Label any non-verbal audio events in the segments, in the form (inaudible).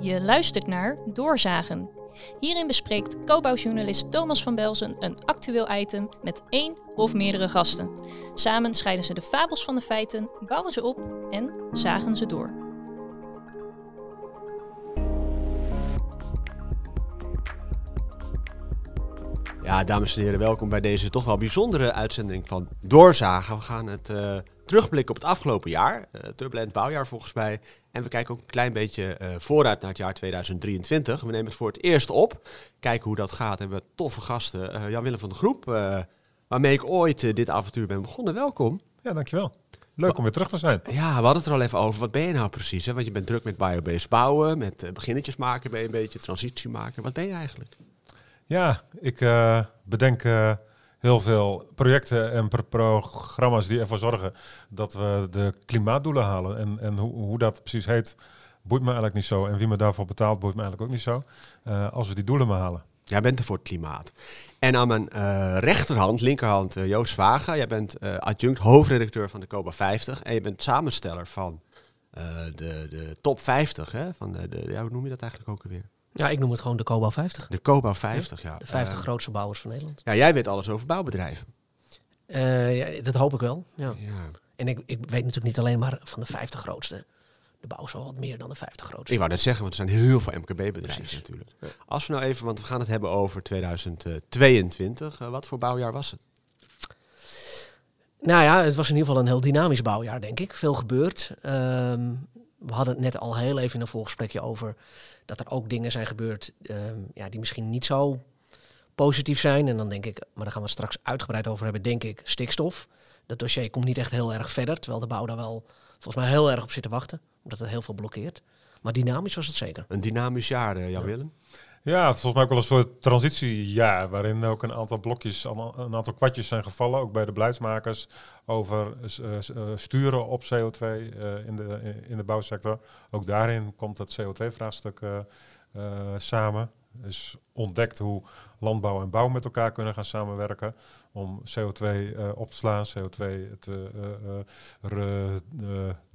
Je luistert naar Doorzagen. Hierin bespreekt co-bouwjournalist Thomas van Belzen een actueel item met één of meerdere gasten. Samen scheiden ze de fabels van de feiten, bouwen ze op en zagen ze door. Ja, dames en heren, welkom bij deze toch wel bijzondere uitzending van Doorzagen. We gaan het uh, terugblikken op het afgelopen jaar, uh, turbulent bouwjaar volgens mij. En we kijken ook een klein beetje uh, vooruit naar het jaar 2023. We nemen het voor het eerst op, kijken hoe dat gaat. En we hebben toffe gasten. Jan-Willem van de Groep, waarmee ik ooit dit avontuur ben begonnen. Welkom. Ja, dankjewel. Leuk om weer terug te zijn. Ja, we hadden het er al even over. Wat ben je nou precies? Hè? Want je bent druk met biobased bouwen, met beginnetjes maken, ben je een beetje transitie maken. Wat ben je eigenlijk? Ja, ik uh, bedenk uh, heel veel projecten en pro programma's die ervoor zorgen dat we de klimaatdoelen halen. En, en hoe, hoe dat precies heet, boeit me eigenlijk niet zo. En wie me daarvoor betaalt, boeit me eigenlijk ook niet zo. Uh, als we die doelen maar halen. Jij bent er voor het klimaat. En aan mijn rechterhand, linkerhand, Joost Vaga. Jij bent adjunct hoofdredacteur van de COBA 50. En je bent samensteller van de, de top 50. Hè? Van de, de, ja, hoe noem je dat eigenlijk ook alweer? Ja, ik noem het gewoon de Cobouw 50. De Cobouw 50, ja. De 50 uh, grootste bouwers van Nederland. Ja, jij weet alles over bouwbedrijven. Uh, ja, dat hoop ik wel, ja. ja. En ik, ik weet natuurlijk niet alleen maar van de 50 grootste. De bouw is wel wat meer dan de 50 grootste. Ik wou net zeggen, want er zijn heel veel MKB-bedrijven natuurlijk. Ja. Als we nou even, want we gaan het hebben over 2022. Uh, wat voor bouwjaar was het? Nou ja, het was in ieder geval een heel dynamisch bouwjaar, denk ik. Veel gebeurd. Um, we hadden het net al heel even in een voorgesprekje over dat er ook dingen zijn gebeurd um, ja, die misschien niet zo positief zijn. En dan denk ik, maar daar gaan we straks uitgebreid over hebben, denk ik, stikstof. Dat dossier komt niet echt heel erg verder, terwijl de bouw daar wel volgens mij heel erg op zit te wachten, omdat het heel veel blokkeert. Maar dynamisch was het zeker. Een dynamisch jaar, Jan ja. Willem? Ja, is volgens mij ook wel een soort transitiejaar, waarin ook een aantal blokjes, een aantal kwartjes zijn gevallen, ook bij de beleidsmakers, over uh, sturen op CO2 uh, in, de, in de bouwsector. Ook daarin komt het CO2-vraagstuk uh, samen. is ontdekt hoe landbouw en bouw met elkaar kunnen gaan samenwerken om CO2 uh, op te slaan, CO2 te,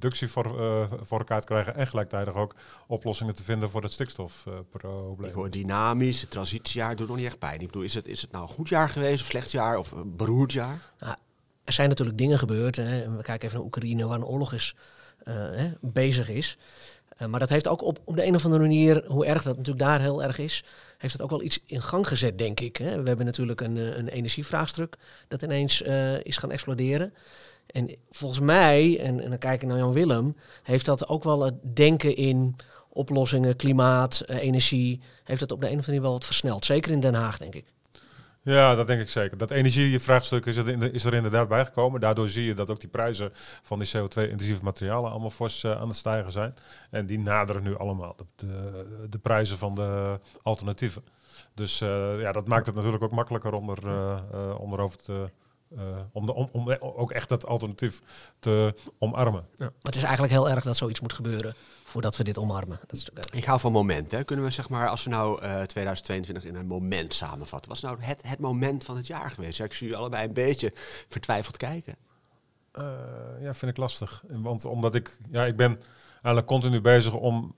reductie voor, voor elkaar te krijgen en gelijktijdig ook oplossingen te vinden voor het stikstofprobleem. Ik hoor dynamisch, transitiejaar doet nog niet echt pijn. Ik bedoel, is het, is het nou een goed jaar geweest, of slecht jaar of een beroerd jaar? Nou, er zijn natuurlijk dingen gebeurd. Hè. We kijken even naar Oekraïne, waar een oorlog is, hè, bezig is. Uh, maar dat heeft ook op, op de een of andere manier, hoe erg dat natuurlijk daar heel erg is, heeft het ook wel iets in gang gezet, denk ik. Hè. We hebben natuurlijk een, een energievraagstuk dat ineens uh, is gaan exploderen. En volgens mij, en, en dan kijk ik naar Jan Willem, heeft dat ook wel het denken in oplossingen, klimaat, uh, energie, heeft dat op de een of andere manier wel wat versneld. Zeker in Den Haag, denk ik. Ja, dat denk ik zeker. Dat energievraagstuk is is er inderdaad bijgekomen. Daardoor zie je dat ook die prijzen van die CO2-intensieve materialen allemaal fors uh, aan het stijgen zijn. En die naderen nu allemaal de, de, prijzen van de alternatieven. Dus uh, ja, dat maakt het natuurlijk ook makkelijker om, er, om erover te... om, de, om, om, ook echt dat alternatief te omarmen. Ja, maar het is eigenlijk heel erg dat zoiets moet gebeuren voordat we dit omarmen. Dat is ik hou van momenten. Kunnen we zeg maar, als we nou uh, 2022 in een moment samenvatten, wat is nou het, het moment van het jaar geweest? Ja, ik zie jullie allebei een beetje vertwijfeld kijken. Uh, ja, vind ik lastig. Want omdat ik, ja, ik ben eigenlijk continu bezig om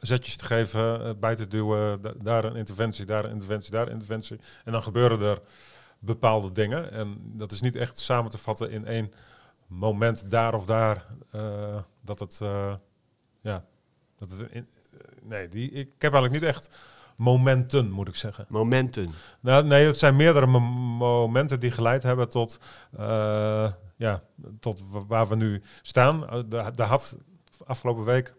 zetjes te geven, bij te duwen, da daar een interventie, daar een interventie, daar een interventie. En dan gebeuren er bepaalde dingen. En dat is niet echt samen te vatten in één moment daar of daar uh, dat het ja, dat is een, nee, die, ik heb eigenlijk niet echt momenten, moet ik zeggen. Momenten? Nou, nee, het zijn meerdere momenten die geleid hebben tot, uh, ja, tot waar we nu staan. Daar had afgelopen week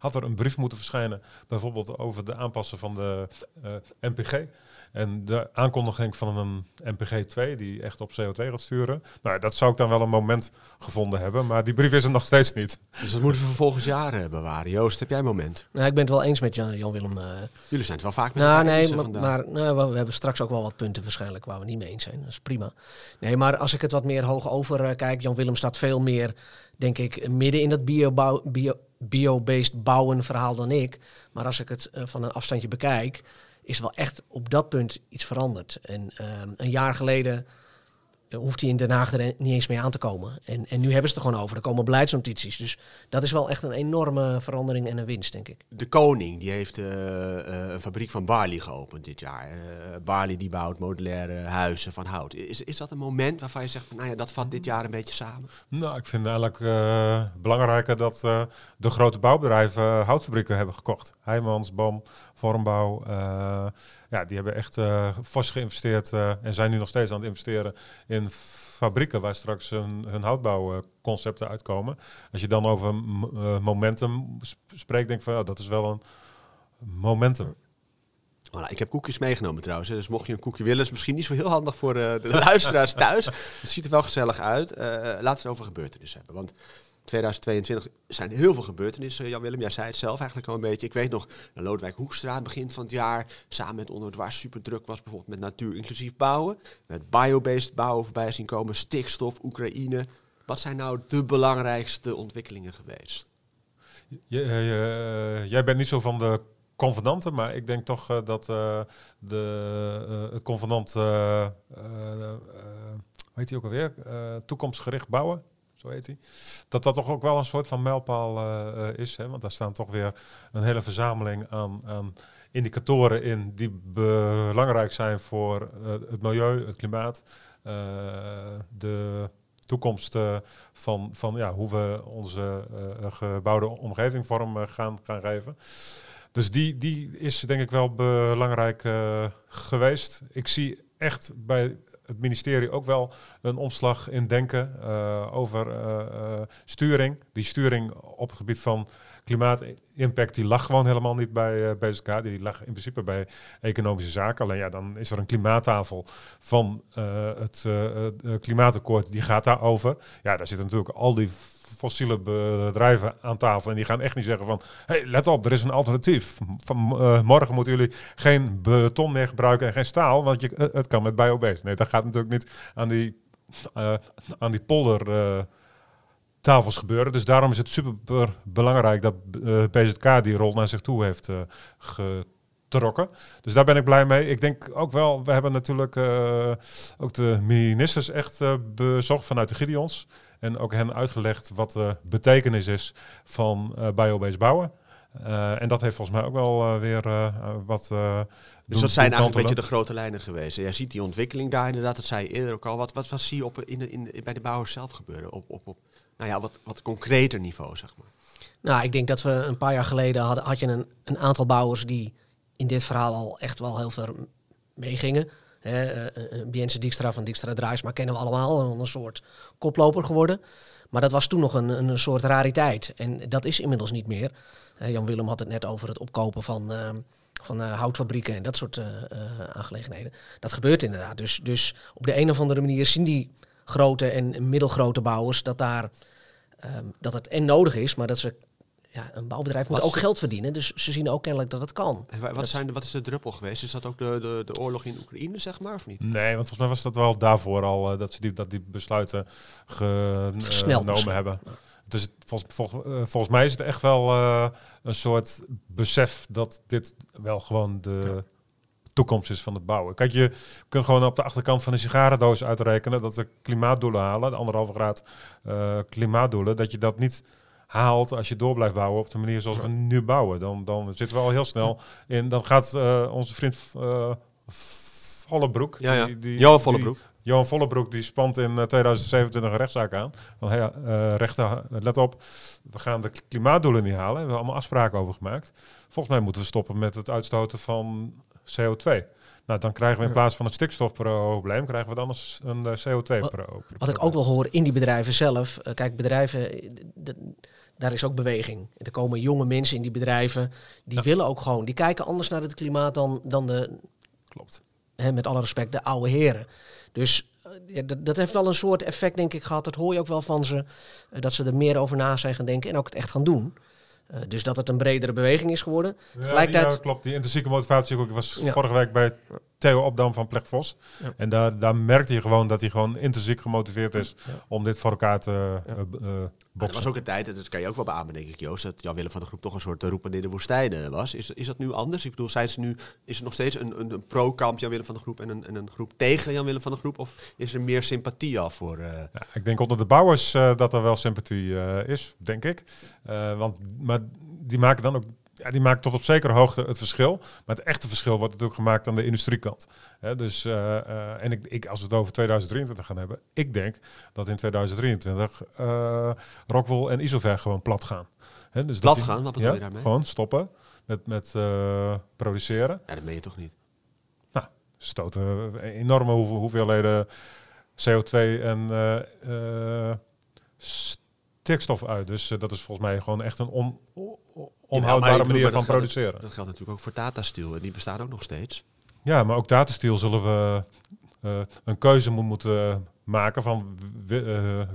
had er een brief moeten verschijnen, bijvoorbeeld over de aanpassen van de uh, MPG. En de aankondiging van een MPG 2 die echt op CO2 gaat sturen. Nou, dat zou ik dan wel een moment gevonden hebben, maar die brief is er nog steeds niet. Dus dat moeten we voor volgend jaar bewaren. Joost, heb jij een moment? Nou, ik ben het wel eens met Jan-Willem. Uh... Jullie zijn het wel vaak met nou, nee, maar, maar nou, we hebben straks ook wel wat punten waarschijnlijk waar we niet mee eens zijn. Dat is prima. Nee, maar als ik het wat meer hoog over uh, kijk, Jan-Willem staat veel meer, denk ik, midden in dat bio, bio bio-based bouwen verhaal dan ik. Maar als ik het uh, van een afstandje bekijk, is wel echt op dat punt iets veranderd. En uh, een jaar geleden hoeft hij in Den Haag er niet eens mee aan te komen. En, en nu hebben ze het er gewoon over. Er komen beleidsnotities. Dus dat is wel echt een enorme verandering en een winst, denk ik. De koning die heeft eh, eh, een fabriek van Barley geopend dit jaar. Uh, Barley die bouwt modulaire huizen van hout. Is, is dat een moment waarvan je zegt, van, nou ja, dat vat dit jaar een beetje samen? Nou, ik vind eigenlijk belangrijker dat de grote bouwbedrijven houtfabrieken hebben gekocht. Heijmans, BAM, Vormbouw. ja, die hebben echt fors geïnvesteerd en zijn nu nog steeds aan het investeren in fabrieken waar straks hun, houtbouwconcepten uitkomen. Als je dan over uh, momentum spreekt, denk ik van ja, dat is wel een momentum. Voilà, ik heb koekjes meegenomen trouwens. Dus mocht je een koekje willen, is misschien niet zo heel handig voor uh, de (laughs) luisteraars thuis. Het ziet er wel gezellig uit. Uh, laten we het over gebeurtenissen hebben. Want 2022 zijn heel veel gebeurtenissen. Jan-Willem, jij zei het zelf eigenlijk al een beetje. Ik weet nog, de Lodewijk Hoekstraat begin van het jaar, samen met Onderdwars super druk was, bijvoorbeeld met natuur inclusief bouwen. Met biobased bouwen voorbij zien komen, stikstof, Oekraïne. Wat zijn nou de belangrijkste ontwikkelingen geweest? jij bent niet zo van de convenanten, maar ik denk toch uh, dat de, het convenant, hoe heet die ook alweer, toekomstgericht bouwen, zo heet hij. Dat dat toch ook wel een soort van mijlpaal uh, is. Hè? Want daar staan toch weer een hele verzameling aan, aan indicatoren in die belangrijk zijn voor uh, het milieu, het klimaat, de toekomst van, van ja, hoe we onze gebouwde omgeving vorm gaan, gaan geven. Dus die, die is denk ik wel belangrijk geweest. Ik zie echt bij het ministerie ook wel een omslag in denken uh, over uh, sturing. Die sturing op het gebied van klimaatimpact, die lag gewoon helemaal niet bij BZK. Die lag in principe bij economische zaken. Alleen ja, dan is er een klimaattafel van het klimaatakkoord, die gaat daarover. Ja, daar zitten natuurlijk al die fossiele bedrijven aan tafel. En die gaan echt niet zeggen van, hey, let op, er is een alternatief. Van, uh, morgen moeten jullie geen beton meer gebruiken en geen staal, want je, eh, het kan met biobased. Nee, dat gaat natuurlijk niet aan die, uh, aan die polder tafels gebeuren. Dus daarom is het super belangrijk dat BZK die rol naar zich toe heeft uh, getrokken. Dus daar ben ik blij mee. Ik denk ook wel, we hebben natuurlijk uh, ook de ministers echt bezocht vanuit de Gideons. En ook hen uitgelegd wat de betekenis is van uh, biobased bouwen. Uh, en dat heeft volgens mij ook wel uh, weer wat. dus dat zijn eigenlijk een beetje de grote lijnen geweest. Jij ziet die ontwikkeling daar inderdaad, dat zei je eerder ook al. Wat, wat, wat zie je op, in, in, bij de bouwers zelf gebeuren? Op, op, op nou ja, wat, wat concreter niveau, zeg maar. Nou, ik denk dat we een paar jaar geleden hadden, had je een, een aantal bouwers die in dit verhaal al echt wel heel ver meegingen. Hè, uh, Biense Dijkstra van Dijkstra Draais, maar kennen we allemaal. Een, soort koploper geworden. Maar dat was toen nog een, een soort rariteit. En dat is inmiddels niet meer. Jan Willem had het net over het opkopen van, van houtfabrieken en dat soort aangelegenheden. Dat gebeurt inderdaad. Dus, dus op de een of andere manier zien die grote en middelgrote bouwers dat daar um, dat het en nodig is, maar dat ze ja, een bouwbedrijf moet ook geld verdienen. Dus ze zien ook kennelijk dat het kan. En wat, zijn de, wat is de druppel geweest? Is dat ook de, de, de oorlog in Oekraïne, zeg maar, of niet? Nee, want volgens mij was dat wel daarvoor al uh, dat ze die, dat die besluiten genomen uh, hebben. Dus vol, vol, uh, volgens mij is het echt wel uh, een soort besef dat dit wel gewoon de ja. toekomst is van het bouwen. Kijk, je kunt gewoon op de achterkant van een sigarendoos uitrekenen dat de klimaatdoelen halen, de anderhalve graad klimaatdoelen, dat je dat niet haalt als je door blijft bouwen op de manier zoals we nu bouwen. Dan, dan zitten we al heel snel in. Dan gaat uh, onze vriend uh, Vollebroek. Ja, ja. Die, die, Johan Vollebroek. Die, Johan Vollebroek die spant in 2027 een rechtszaak aan. Van, hey, uh, rechter, let op, we gaan de klimaatdoelen niet halen. We hebben allemaal afspraken over gemaakt. Volgens mij moeten we stoppen met het uitstoten van CO2. Nou, dan krijgen we in plaats van het stikstofprobleem, krijgen we dan eens een CO2-probleem. Wat ik ook wel hoor in die bedrijven zelf. Uh, kijk, bedrijven, daar is ook beweging. Er komen jonge mensen in die bedrijven, die ja. willen ook gewoon, die kijken anders naar het klimaat dan, dan de, klopt. Hè, met alle respect, de oude heren. Dus uh, ja, dat, dat, heeft wel een soort effect, denk ik, gehad. Dat hoor je ook wel van ze, uh, dat ze er meer over na zijn gaan denken en ook het echt gaan doen. Uh, dus dat het een bredere beweging is geworden. Ja, ja klopt. Die intrinsieke motivatie was ja. vorige week bij Theo Opdam van Plechvos. Ja. En daar, daar merkte je gewoon dat hij gewoon intrinsiek gemotiveerd is Ja. om dit voor elkaar te Ja. eh, eh, Maar er boksen. was ook een tijd, en dat kan je ook wel beamen, denk ik, Joost, dat Jan-Willem van de Groep toch een soort roepen in de woestijn eh, was. Is, is dat nu anders? Ik bedoel, zijn ze nu, is er nog steeds een, een, een pro-kamp Jan-Willem van de Groep en een, en een groep tegen Jan-Willem van de Groep? Of is er meer sympathie al voor... eh, Ja, ik denk onder de bouwers eh, dat er wel sympathie eh, is, denk ik. Eh, want, maar die maken dan ook ja, die maken tot op zekere hoogte het verschil. Maar het echte verschil wordt natuurlijk gemaakt aan de industriekant. Dus, eh, eh, en ik, ik, als we het over 2023 gaan hebben, ik denk dat in 2023 eh Rockwool en Isover gewoon plat gaan. Dus Plat dat die- gaan? Wat bedoel ja, je daarmee? Gewoon stoppen met, met produceren. ja, dat meen je toch niet? Stoten enorme hoeve- hoeveelheden CO2 en stikstof uit. Dus dat is volgens mij gewoon echt een on, onhoudbare bedoel, manier van produceren. Dat geldt natuurlijk ook voor Tata Steel en die bestaat ook nog steeds. Ja, maar ook Datasteel zullen we eh, een keuze mo- moeten maken van eh,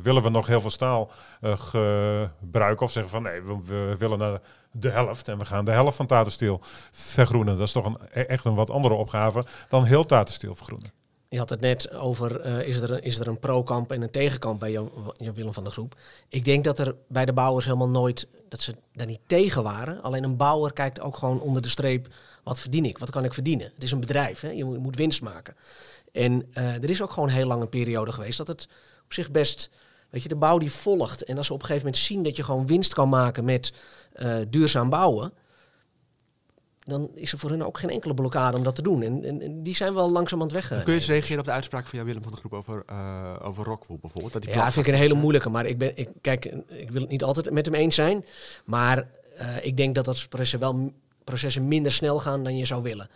willen we nog heel veel staal eh, gebruiken of zeggen van nee, we, we willen naar de helft en we gaan de helft van Tata Steel vergroenen. Dat is toch een, e- echt een wat andere opgave dan heel Tata Steel vergroenen. Je had het net over, eh, is, er een, is er een pro-kamp en een tegenkamp bij Jan, Willem van der Groep? Ik denk dat er bij de bouwers helemaal nooit, dat ze daar niet tegen waren. Alleen een bouwer kijkt ook gewoon onder de streep, wat verdien ik? Wat kan ik verdienen? Het is een bedrijf, hè? Je, moet, je moet winst maken. En eh, er is ook gewoon heel lang een periode geweest dat het op zich best, weet je, de bouw die volgt. En als ze op een gegeven moment zien dat je gewoon winst kan maken met eh, duurzaam bouwen, dan is er voor hun ook geen enkele blokkade om dat te doen. En, en, en die zijn wel langzaam aan het weg. Kun je eens reageren op de uitspraak van Jan-Willem van de Groep over, eh over Rockwool bijvoorbeeld? Dat die Ja, vind ik een hele moeilijke. Maar ik, ben, ik, kijk, ik wil het niet altijd met hem eens zijn. Maar eh, ik denk dat dat processen wel processen minder snel gaan dan je zou willen.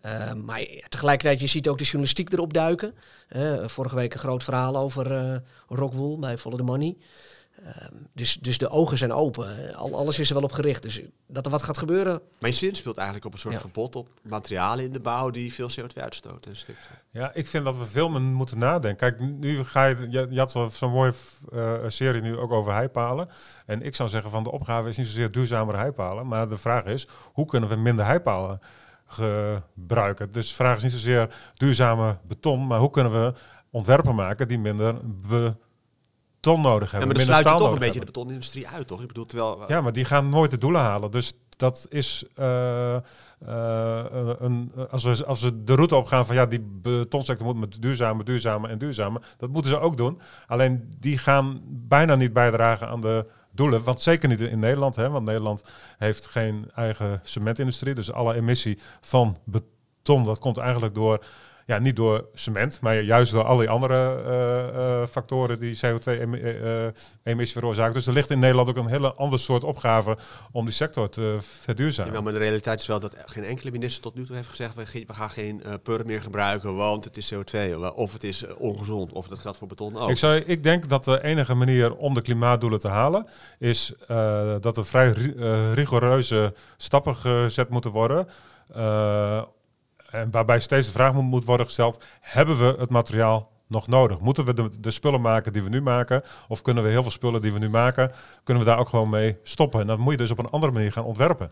Eh, maar ja, tegelijkertijd, je ziet ook de journalistiek erop duiken. Eh, vorige week een groot verhaal over eh Rockwool bij Follow the Money. Ehm, dus, dus de ogen zijn open. Al, alles is er wel op gericht. Dus dat er wat gaat gebeuren, Mijn zin speelt eigenlijk op een soort Ja. verbod op materialen in de bouw die veel CO2 uitstoten. en stikstof. Ja, ik vind dat we veel meer moeten nadenken. Kijk, nu ga je, je, je had zo- zo'n mooie eh, serie nu ook over heipalen. En ik zou zeggen van de opgave is niet zozeer duurzamere heipalen. Maar de vraag is, hoe kunnen we minder heipalen gebruiken? Dus de vraag is niet zozeer duurzame beton, maar hoe kunnen we ontwerpen maken die minder beton nodig Ja, hebben. maar dan sluit je toch een beetje de betonindustrie uit, toch? Ik bedoel, terwijl... Ja, maar die gaan nooit de doelen halen. Dus dat is eh, eh, een, als, we, als we de route opgaan van ja, die betonsector moet met duurzame, duurzame en duurzame. Dat moeten ze ook doen. Alleen die gaan bijna niet bijdragen aan de doelen. Want zeker niet in Nederland. Hè, want Nederland heeft geen eigen cementindustrie. Dus alle emissie van beton, dat komt eigenlijk door. Ja, niet door cement, maar juist door al die andere eh, eh, factoren die CO2-emissie veroorzaken. Dus er ligt in Nederland ook een hele ander soort opgave om die sector te verduurzamen. Ja, maar de realiteit is wel dat geen enkele minister tot nu toe heeft gezegd... we, gaan geen eh pur meer gebruiken, want het is CO2. Of het is eh, ongezond, of dat geldt voor beton ook. Ik, zou, ik denk dat de enige manier om de klimaatdoelen te halen is eh, dat er vrij ri- eh, rigoureuze stappen gezet moeten worden. Eh, waarbij steeds de vraag moet, worden gesteld: hebben we het materiaal nog nodig? Moeten we de, spullen maken die we nu maken? Of kunnen we heel veel spullen die we nu maken, kunnen we daar ook gewoon mee stoppen? En dat moet je dus op een andere manier gaan ontwerpen.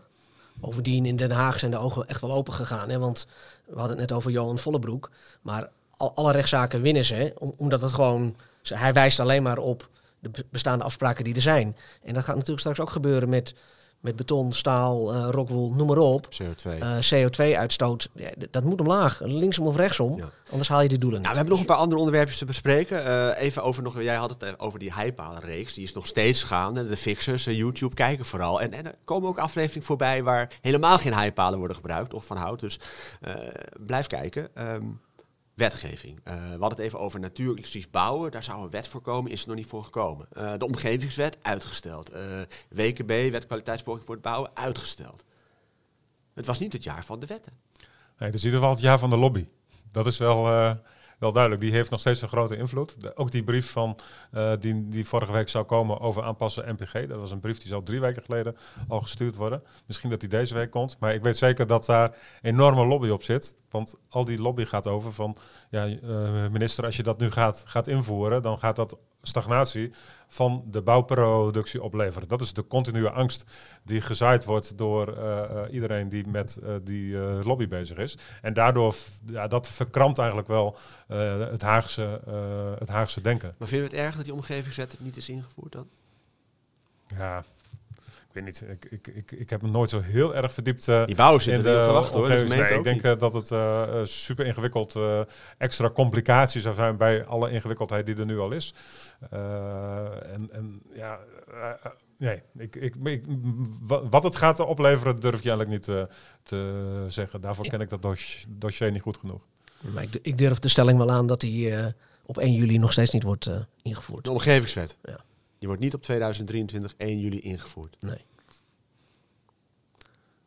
Bovendien in Den Haag zijn de ogen echt wel open gegaan. Hè? Want we hadden het net over Johan Vollebroek. Maar al, alle rechtszaken winnen ze. Omdat het gewoon. Hij wijst alleen maar op de be- bestaande afspraken die er zijn. En dat gaat natuurlijk straks ook gebeuren met, met beton, staal, eh rockwool, noem maar op. CO2. Eh, CO2-uitstoot, ja, d- dat moet omlaag. Linksom of rechtsom. Ja. Anders haal je die doelen niet. we hebben nog een paar andere onderwerpjes te bespreken. Eh, even over nog, jij had het over die heipalenreeks. Die is nog steeds gaande. De fixers, YouTube kijken vooral. En, en er komen ook afleveringen voorbij waar helemaal geen heipalen worden gebruikt. Of van hout. Dus blijf kijken. Ehm, wetgeving. Eh, we hadden het even over natuurlijk bouwen. Daar zou een wet voor komen. Is er nog niet voor gekomen. Eh, de omgevingswet uitgesteld. Eh, WKB, wet kwaliteitsbeoordeling voor het bouwen, uitgesteld. Het was niet het jaar van de wetten. Nee, het is in ieder geval het jaar van de lobby. Dat is wel, wel duidelijk. Die heeft nog steeds een grote invloed. De- ook die brief van, eh, die, die vorige week zou komen over aanpassen MPG. Dat was een brief die zou drie weken geleden al gestuurd worden. Misschien dat die deze week komt. Maar ik weet zeker dat daar enorme lobby op zit. Want al die lobby gaat over van... Ja, eh, minister, als je dat nu gaat, gaat invoeren... dan gaat dat stagnatie van de bouwproductie opleveren. Dat is de continue angst die gezaaid wordt door eh, eh, iedereen die met eh, die lobby bezig is. En daardoor, ja, dat verkrampt eigenlijk wel het, Haagse, het Haagse denken. Maar vind je het erg dat die omgevingswet niet is ingevoerd dan? Ja, weet niet. Ik, ik, ik, ik heb me nooit zo heel erg verdiept eh, Die bouwers zitten in er de te wachten hoor. Nee, ik denk niet. eh, dat het eh, super ingewikkeld, eh, extra complicaties zou zijn bij alle ingewikkeldheid die er nu al is. Eh, en, en ja, nee, ik, ik, ik, wa- wat het gaat opleveren durf ik je eigenlijk niet te zeggen. Daarvoor ken ik dat dos- dossier niet goed genoeg. Maar ik, ik durf de stelling wel aan dat die eh, op 1 juli nog steeds niet wordt eh, ingevoerd. De omgevingswet. Ja. Die wordt niet op 2023 1 juli ingevoerd. Nee.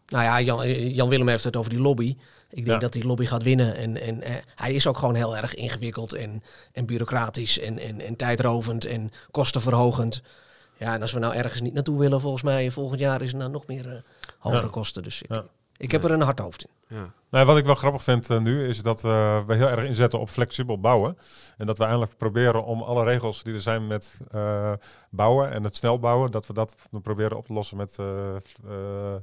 Nou ja, Jan, eh, Jan Willem heeft het over die lobby. Ik denk Ja. dat die lobby gaat winnen. En, en eh, hij is ook gewoon heel erg ingewikkeld en, en bureaucratisch en, en, en tijdrovend en kostenverhogend. Ja, en als we nou ergens niet naartoe willen, volgens mij volgend jaar is er nou nog meer eh, hogere Ja. kosten. Dus ik, Ja. Ik heb er een hard hoofd in. Ja. Nou, wat ik wel grappig vind eh, nu is dat eh, we heel erg inzetten op flexibel bouwen. En dat we eigenlijk proberen om alle regels die er zijn met eh, bouwen en het snel bouwen, dat we dat proberen op te lossen met eh, eh,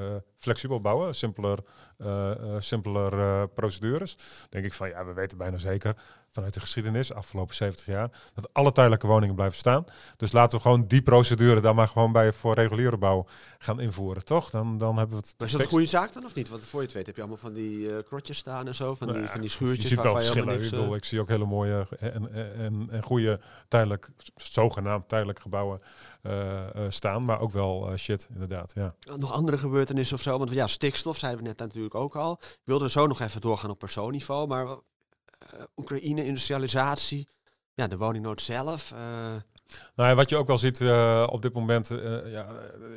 eh, flexibel bouwen, simpeler, eh, eh, simpeler procedures. Denk ik van ja, we weten bijna zeker vanuit de geschiedenis, afgelopen 70 jaar, dat alle tijdelijke woningen blijven staan. Dus laten we gewoon die procedure dan maar gewoon bij voor reguliere bouw gaan invoeren, toch? Dan, dan hebben we het. Maar is dat een goede zaak dan of niet? Want voor je het weet heb je allemaal van die eh, krotjes staan en zo. Van, die, Nou van die Je schuurtjes ziet wel je verschillen. niks... ik, bedoel, eh, ik zie ook hele mooie en, en, en, goede tijdelijk, zogenaamd tijdelijk gebouwen eh, staan. Maar ook wel shit, inderdaad. Ja. nog andere gebeurtenissen of zo? Want ja, stikstof zeiden we net natuurlijk ook al. Ik wilde zo nog even doorgaan op persoonniveau. Maar Oekraïne, industrialisatie, ja, de woningnood zelf. eh, Nou ja, wat je ook wel ziet eh, op dit moment, eh, ja,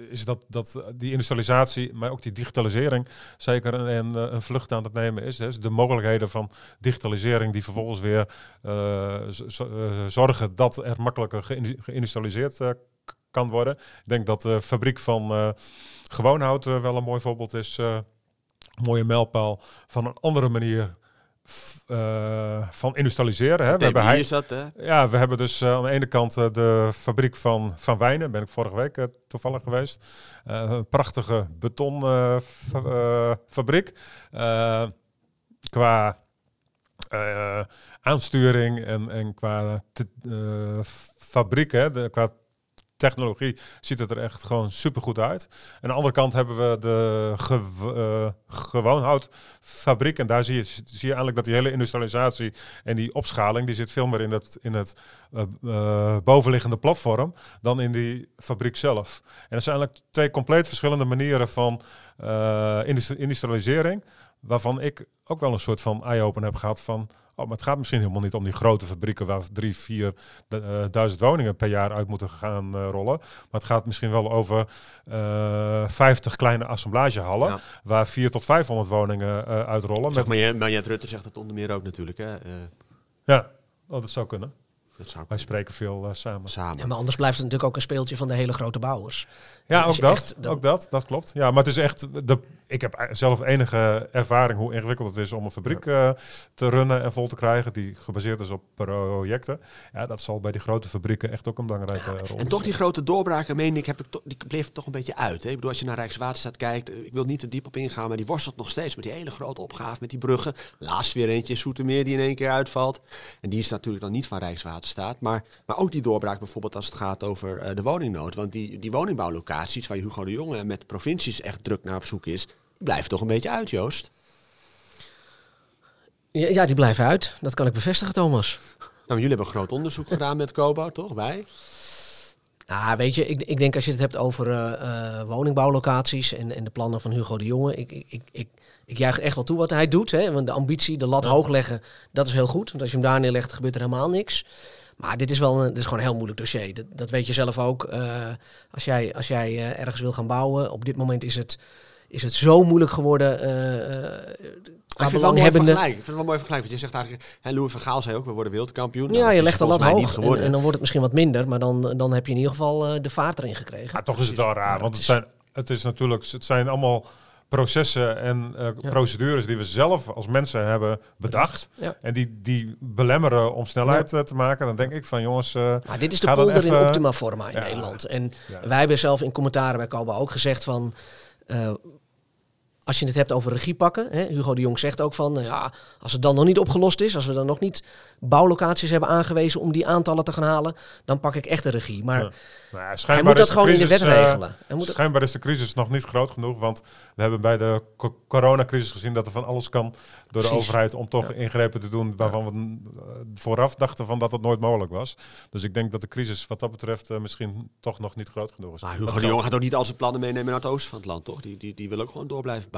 is dat, dat die industrialisatie, maar ook die digitalisering, zeker een, een, vlucht aan het nemen is. Dus de mogelijkheden van digitalisering die vervolgens weer eh, eh, zorgen dat er makkelijker geïndu- geïndustrialiseerd eh, kan worden. Ik denk dat de fabriek van eh Gewoonhout eh, wel een mooi voorbeeld is. eh, mooie mijlpaal van een andere manier eh, van industrialiseren. Hè. We hebben is dat, hè? ja, we hebben dus eh, aan de ene kant eh, de fabriek van Van Wijnen. Ben ik vorige week toevallig geweest. Een prachtige betonfabriek. qua aansturing en, en qua fabriek, hè, de, qua technologie ziet het er echt gewoon supergoed uit. Aan de andere kant hebben we de gew eh, gewoonhoutfabriek. En daar zie je, zie je eigenlijk dat die hele industrialisatie en die opschaling, die zit veel meer in het, in het eh, eh, bovenliggende platform dan in die fabriek zelf. En dat zijn eigenlijk twee compleet verschillende manieren van industri- industrialisering, waarvan ik ook wel een soort van eye-open heb gehad van, oh, maar het gaat misschien helemaal niet om die grote fabrieken waar drie, vier eh, duizend woningen per jaar uit moeten gaan eh, rollen. Maar het gaat misschien wel over eh 50 kleine assemblagehallen Ja. waar 4 tot 500 woningen uitrollen. Zeg Met, maar, Marjet Rutte zegt het onder meer ook natuurlijk, hè? ja, oh, dat zou kunnen. Dat zou Wij spreken veel eh, samen. samen. Ja, maar anders blijft het natuurlijk ook een speeltje van de hele grote bouwers. Ja, Als ook dat, echt dan- ook dat, dat klopt. Ja, maar het is echt, de, ik heb zelf enige ervaring hoe ingewikkeld het is om een fabriek eh, te runnen en vol te krijgen, die gebaseerd is op projecten. Ja, dat zal bij die grote fabrieken echt ook een belangrijke rol En toch die grote doorbraken, meen ik, heb ik to- die bleef toch een beetje uit. Hè? Ik bedoel, als je naar Rijkswaterstaat kijkt, eh, ik wil niet te diep op ingaan, maar die worstelt nog steeds met die hele grote opgave met die bruggen. Laatst weer eentje in Soetermeer die in één keer uitvalt. En die is natuurlijk dan niet van Rijkswaterstaat. Maar, maar ook die doorbraak bijvoorbeeld als het gaat over eh, de woningnood. Want die, die woningbouwlocaties waar Hugo de Jonge met provincies echt druk naar op zoek is, die blijven toch een beetje uit, Joost. Ja, ja, die blijven uit. Dat kan ik bevestigen, Thomas. Nou, jullie hebben een groot onderzoek gedaan met Kobo, toch? Wij? Ah, weet je, ik, ik denk als je het hebt over eh, eh, woningbouwlocaties en, en de plannen van Hugo de Jonge. Ik, ik, ik, ik, juich echt wel toe wat hij doet. Hè? Want de ambitie, de lat hoog leggen, dat is heel goed. Want als je hem daar neerlegt, gebeurt er helemaal niks. Maar dit is wel een, dit is gewoon een heel moeilijk dossier. Dat, dat weet je zelf ook. Eh, als jij, als jij ergens wil gaan bouwen, op dit moment is het, is het zo moeilijk geworden. eh, eh, ik vind wel mooi vergelijk. Ik vind het wel mooi vergelijk. Want je zegt eigenlijk, hè, Louis van Gaal zei ook, we worden wereldkampioen. Nou, Ja, dat je is legt de lat mij hoog niet en, geworden. en dan wordt het misschien wat minder. Maar dan, dan heb je in ieder geval eh, de vaart erin gekregen. Ja, toch is het wel raar, want het zijn, het is natuurlijk, het zijn allemaal processen en eh, Ja. procedures die we zelf als mensen hebben bedacht. Ja. En die, die belemmeren om snelheid te maken. Dan denk ik van jongens, eh, Maar dit is de polder in even- optima forma in Ja. Nederland. En Ja. wij hebben zelf in commentaren bij Koba ook gezegd van... eh, als je het hebt over regie pakken, hè, Hugo de Jong zegt ook van, nou ja, als het dan nog niet opgelost is, als we dan nog niet bouwlocaties hebben aangewezen om die aantallen te gaan halen, dan pak ik echt de regie. Maar Ja. nou hij moet is dat de gewoon in de wet crisis, eh, regelen. Hij moet het- Schijnbaar is de crisis nog niet groot genoeg, want we hebben bij de co- coronacrisis gezien dat er van alles kan door de overheid om toch Ja. ingrepen te doen waarvan we vooraf dachten van dat het nooit mogelijk was. Dus ik denk dat de crisis wat dat betreft eh, misschien toch nog niet groot genoeg is. Maar Dat Hugo de. Jong gaat ook niet al zijn plannen meenemen naar het oosten van het land, toch? Die, die, die wil ook gewoon door blijven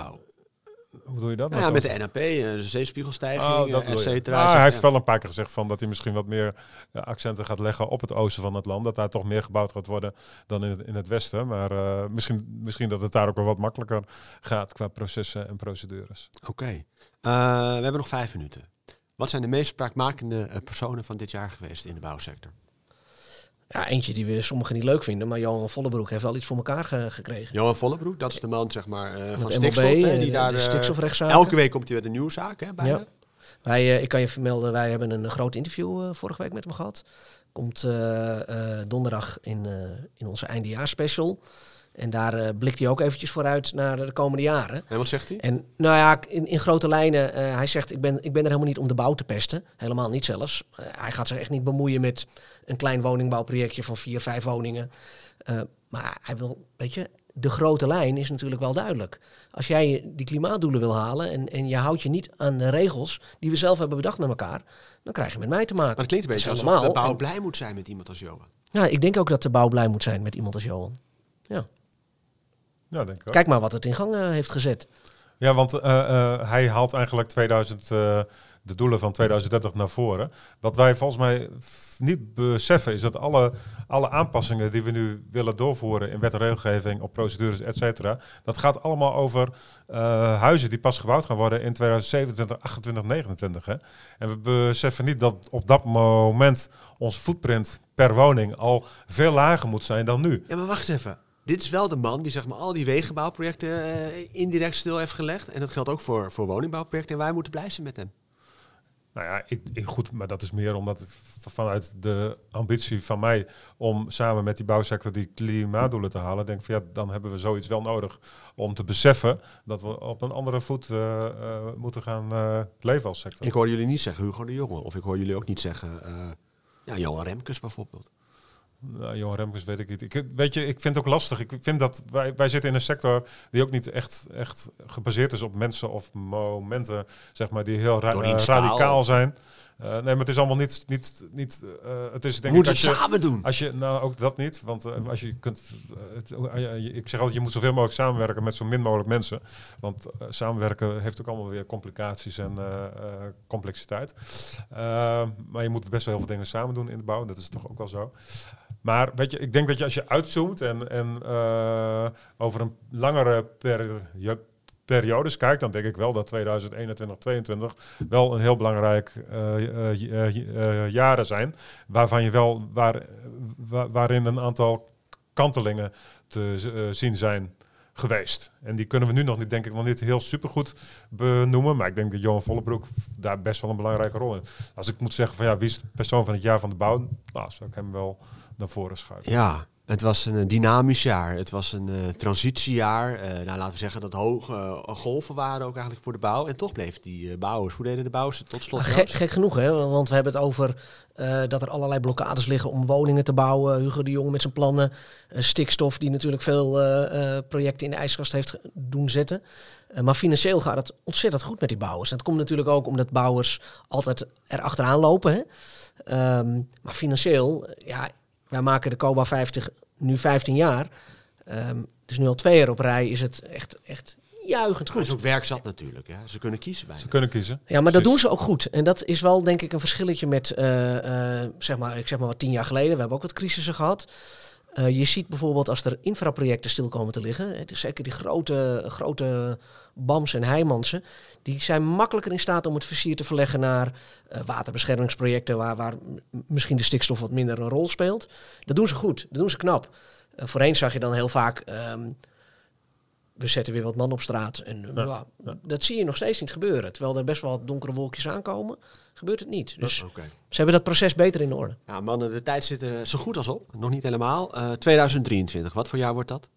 Hoe doe je dat? Nou ja, met de NAP, eh, de zeespiegelstijging, Oh, eh, et cetera. Nou, Hij heeft wel een paar keer gezegd van dat hij misschien wat meer eh, accenten gaat leggen op het oosten van het land. Dat daar toch meer gebouwd gaat worden dan in het, in het westen. Maar misschien, misschien dat het daar ook wel wat makkelijker gaat qua processen en procedures. Oké. We hebben nog vijf minuten. Wat zijn de meest spraakmakende personen van dit jaar geweest in de bouwsector? Ja, eentje die we sommigen niet leuk vinden, maar Johan Vollebroek heeft wel iets voor elkaar ge- gekregen. Johan Vollebroek, dat is de man zeg maar, eh, van stikstof. MLB, hè, eh, die de- daar, eh, elke week komt hij met een nieuwe zaak, hè, bijna. Ja. Wij, eh, ik kan je vermelden, wij hebben een groot interview eh, vorige week met hem gehad. Komt eh, eh, donderdag in, eh, in onze eindejaarspecial. En daar eh, blikt hij ook eventjes vooruit naar de komende jaren. En wat zegt hij? En nou ja, in, in grote lijnen, eh, hij zegt, ik ben, ik ben er helemaal niet om de bouw te pesten. Helemaal niet zelfs. Eh, hij gaat zich echt niet bemoeien met een klein woningbouwprojectje van vier, vijf woningen. Maar hij wil, weet je, de grote lijn is natuurlijk wel duidelijk. Als jij die klimaatdoelen wil halen en, en je houdt je niet aan de regels die we zelf hebben bedacht met elkaar, dan krijg je met mij te maken. Maar het klinkt een beetje alsof allemaal. de bouw En- blij moet zijn met iemand als Johan. Ja, ik denk ook dat de bouw blij moet zijn met iemand als Johan. Ja. Ja, denk ik ook. Kijk maar wat het in gang eh, heeft gezet. Ja, want eh, eh, hij haalt eigenlijk 2000, eh, de doelen van 2030 naar voren. Wat wij volgens mij niet beseffen is dat alle, alle aanpassingen die we nu willen doorvoeren in wet en regelgeving, op procedures, et cetera, dat gaat allemaal over eh, huizen die pas gebouwd gaan worden in 2027, 28, 29. Hè? En we beseffen niet dat op dat moment ons footprint per woning al veel lager moet zijn dan nu. Ja, maar wacht even. Dit is wel de man die zeg maar, al die wegenbouwprojecten eh, indirect stil heeft gelegd. En dat geldt ook voor, voor woningbouwprojecten. En wij moeten blij zijn met hem. Nou ja, ik, ik- goed, maar dat is meer omdat het vanuit de ambitie van mij om samen met die bouwsector die klimaatdoelen te halen, denk ik van ja, dan hebben we zoiets wel nodig om te beseffen dat we op een andere voet eh, eh, moeten gaan eh, leven als sector. Ik hoor jullie niet zeggen Hugo de Jonge. Of ik hoor jullie ook niet zeggen eh, ja, Johan Remkes bijvoorbeeld. Nou, Johan Remkes weet ik niet. Ik, weet je, ik vind het ook lastig. Ik vind dat wij, wij zitten in een sector die ook niet echt, echt gebaseerd is op mensen of momenten, zeg maar, die heel ra- eh, radicaal zijn. Eh, nee, maar het is allemaal niet, niet, niet eh, het is denk ik moeten dat het je, samen doen. Als je, nou ook dat niet, want als je kunt, het, ik zeg altijd, je moet zoveel mogelijk samenwerken met zo min mogelijk mensen. Want samenwerken heeft ook allemaal weer complicaties en complexiteit. Maar je moet best wel heel veel dingen samen doen in de bouw, dat is toch ook wel zo. Maar weet je, ik denk dat je als je uitzoomt en, en eh, over een langere peri- periodes kijkt, dan denk ik wel dat 2021, 2022 wel een heel belangrijk eh, jaren zijn. Waarvan je wel, waar, wa- waarin een aantal kantelingen te zien zijn geweest. En die kunnen we nu nog niet, denk ik, nog niet heel supergoed benoemen. Maar ik denk dat Johan Vollebroek daar best wel een belangrijke rol in. Als ik moet zeggen van ja, wie is de persoon van het jaar van de bouw? Nou, zou ik hem wel naar voren schuiven. Ja, het was een eh, dynamisch jaar. Het was een eh, transitiejaar. Eh, nou, laten we zeggen dat hoge golven waren ook eigenlijk voor de bouw. En toch bleef die bouwers. Hoe deden de bouwers tot slot? Maar gek, genoeg, hè? Want we hebben het over dat er allerlei blokkades liggen om woningen te bouwen. Hugo de Jong met zijn plannen. Stikstof, die natuurlijk veel projecten in de ijskast heeft doen zetten. Maar financieel gaat het ontzettend goed met die bouwers. Dat komt natuurlijk ook omdat bouwers altijd er achteraan lopen. Hè? Ehm, maar financieel, ja, wij maken de Coba 50 nu 15 jaar. Ehm, dus nu al twee jaar op rij is het echt, echt juichend Maar het goed. is ook werkzat natuurlijk. Hè? Ze kunnen kiezen bij. Ze kunnen kiezen. Ja, maar dat doen ze ook goed. En dat is wel denk ik een verschilletje met, eh, eh, zeg maar, ik zeg maar wat tien jaar geleden. We hebben ook wat crisissen gehad. Eh, je ziet bijvoorbeeld als er infraprojecten stil komen te liggen. dus zeker die grote, grote BAM's en Heijmansen. Die zijn makkelijker in staat om het versier te verleggen naar eh, waterbeschermingsprojecten. Waar, waar misschien de stikstof wat minder een rol speelt. Dat doen ze goed. Dat doen ze knap. Eh, voorheen zag je dan heel vaak ehm, we zetten weer wat man op straat. En ja. dat zie je nog steeds niet gebeuren. Terwijl er best wel wat donkere wolkjes aankomen, gebeurt het niet. Dus Oké. ze hebben dat proces beter in orde. Ja, mannen, de tijd zit er zo goed als op. Nog niet helemaal. Eh, 2023, wat voor jaar wordt dat?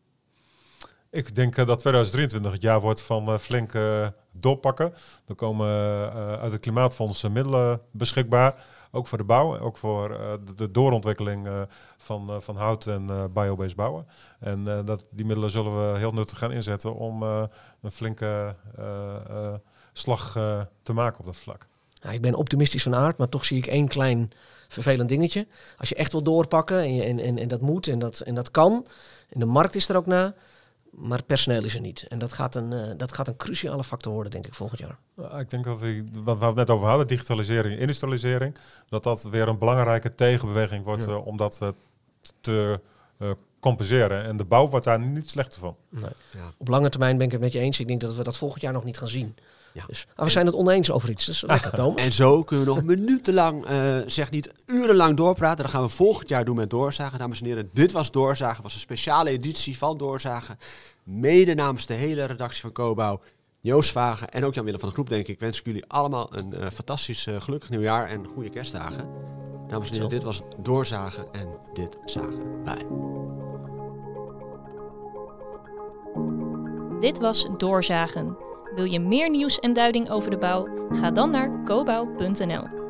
Ik denk eh, dat 2023 het jaar wordt van eh, flink eh, doorpakken. Er komen eh, uit het Klimaatfonds eh, middelen beschikbaar. Ook voor de bouw, ook voor eh, de, de doorontwikkeling eh, van, eh, van hout en eh biobased bouwen. En eh, dat, die middelen zullen we heel nuttig gaan inzetten om eh, een flinke eh, eh, slag eh, te maken op dat vlak. Nou, ik ben optimistisch van aard, maar toch zie ik één klein vervelend dingetje. Als je echt wil doorpakken en, je, en, en, en dat moet en dat, en dat kan, en de markt is er ook na, maar het personeel is er niet. En dat gaat een, eh, dat gaat een cruciale factor worden, denk ik, volgend jaar. Ik denk dat die, wat we het net over hadden, digitalisering, industrialisering, dat dat weer een belangrijke tegenbeweging wordt Ja. eh, om dat eh, te eh, compenseren. En de bouw wordt daar niet slechter van. Ja. Op lange termijn ben ik het met je eens. Ik denk dat we dat volgend jaar nog niet gaan zien. Ja. Dus, maar we zijn het oneens over iets. Dus lekker, Thomas. En zo kunnen we nog minutenlang, eh zeg niet urenlang doorpraten. Dat gaan we volgend jaar doen met Doorzagen. Dames en heren, dit was Doorzagen. was een speciale editie van Doorzagen. Mede namens de hele redactie van Cobouw. Joost Vagen en ook Jan-Willem van de Groep, denk ik. Wens ik jullie allemaal een eh, fantastisch eh, gelukkig nieuwjaar en goede kerstdagen. Dames en heren, dit was Doorzagen en dit zagen wij. Dit was Doorzagen. Wil je meer nieuws en duiding over de bouw? Ga dan naar cobouw.nl.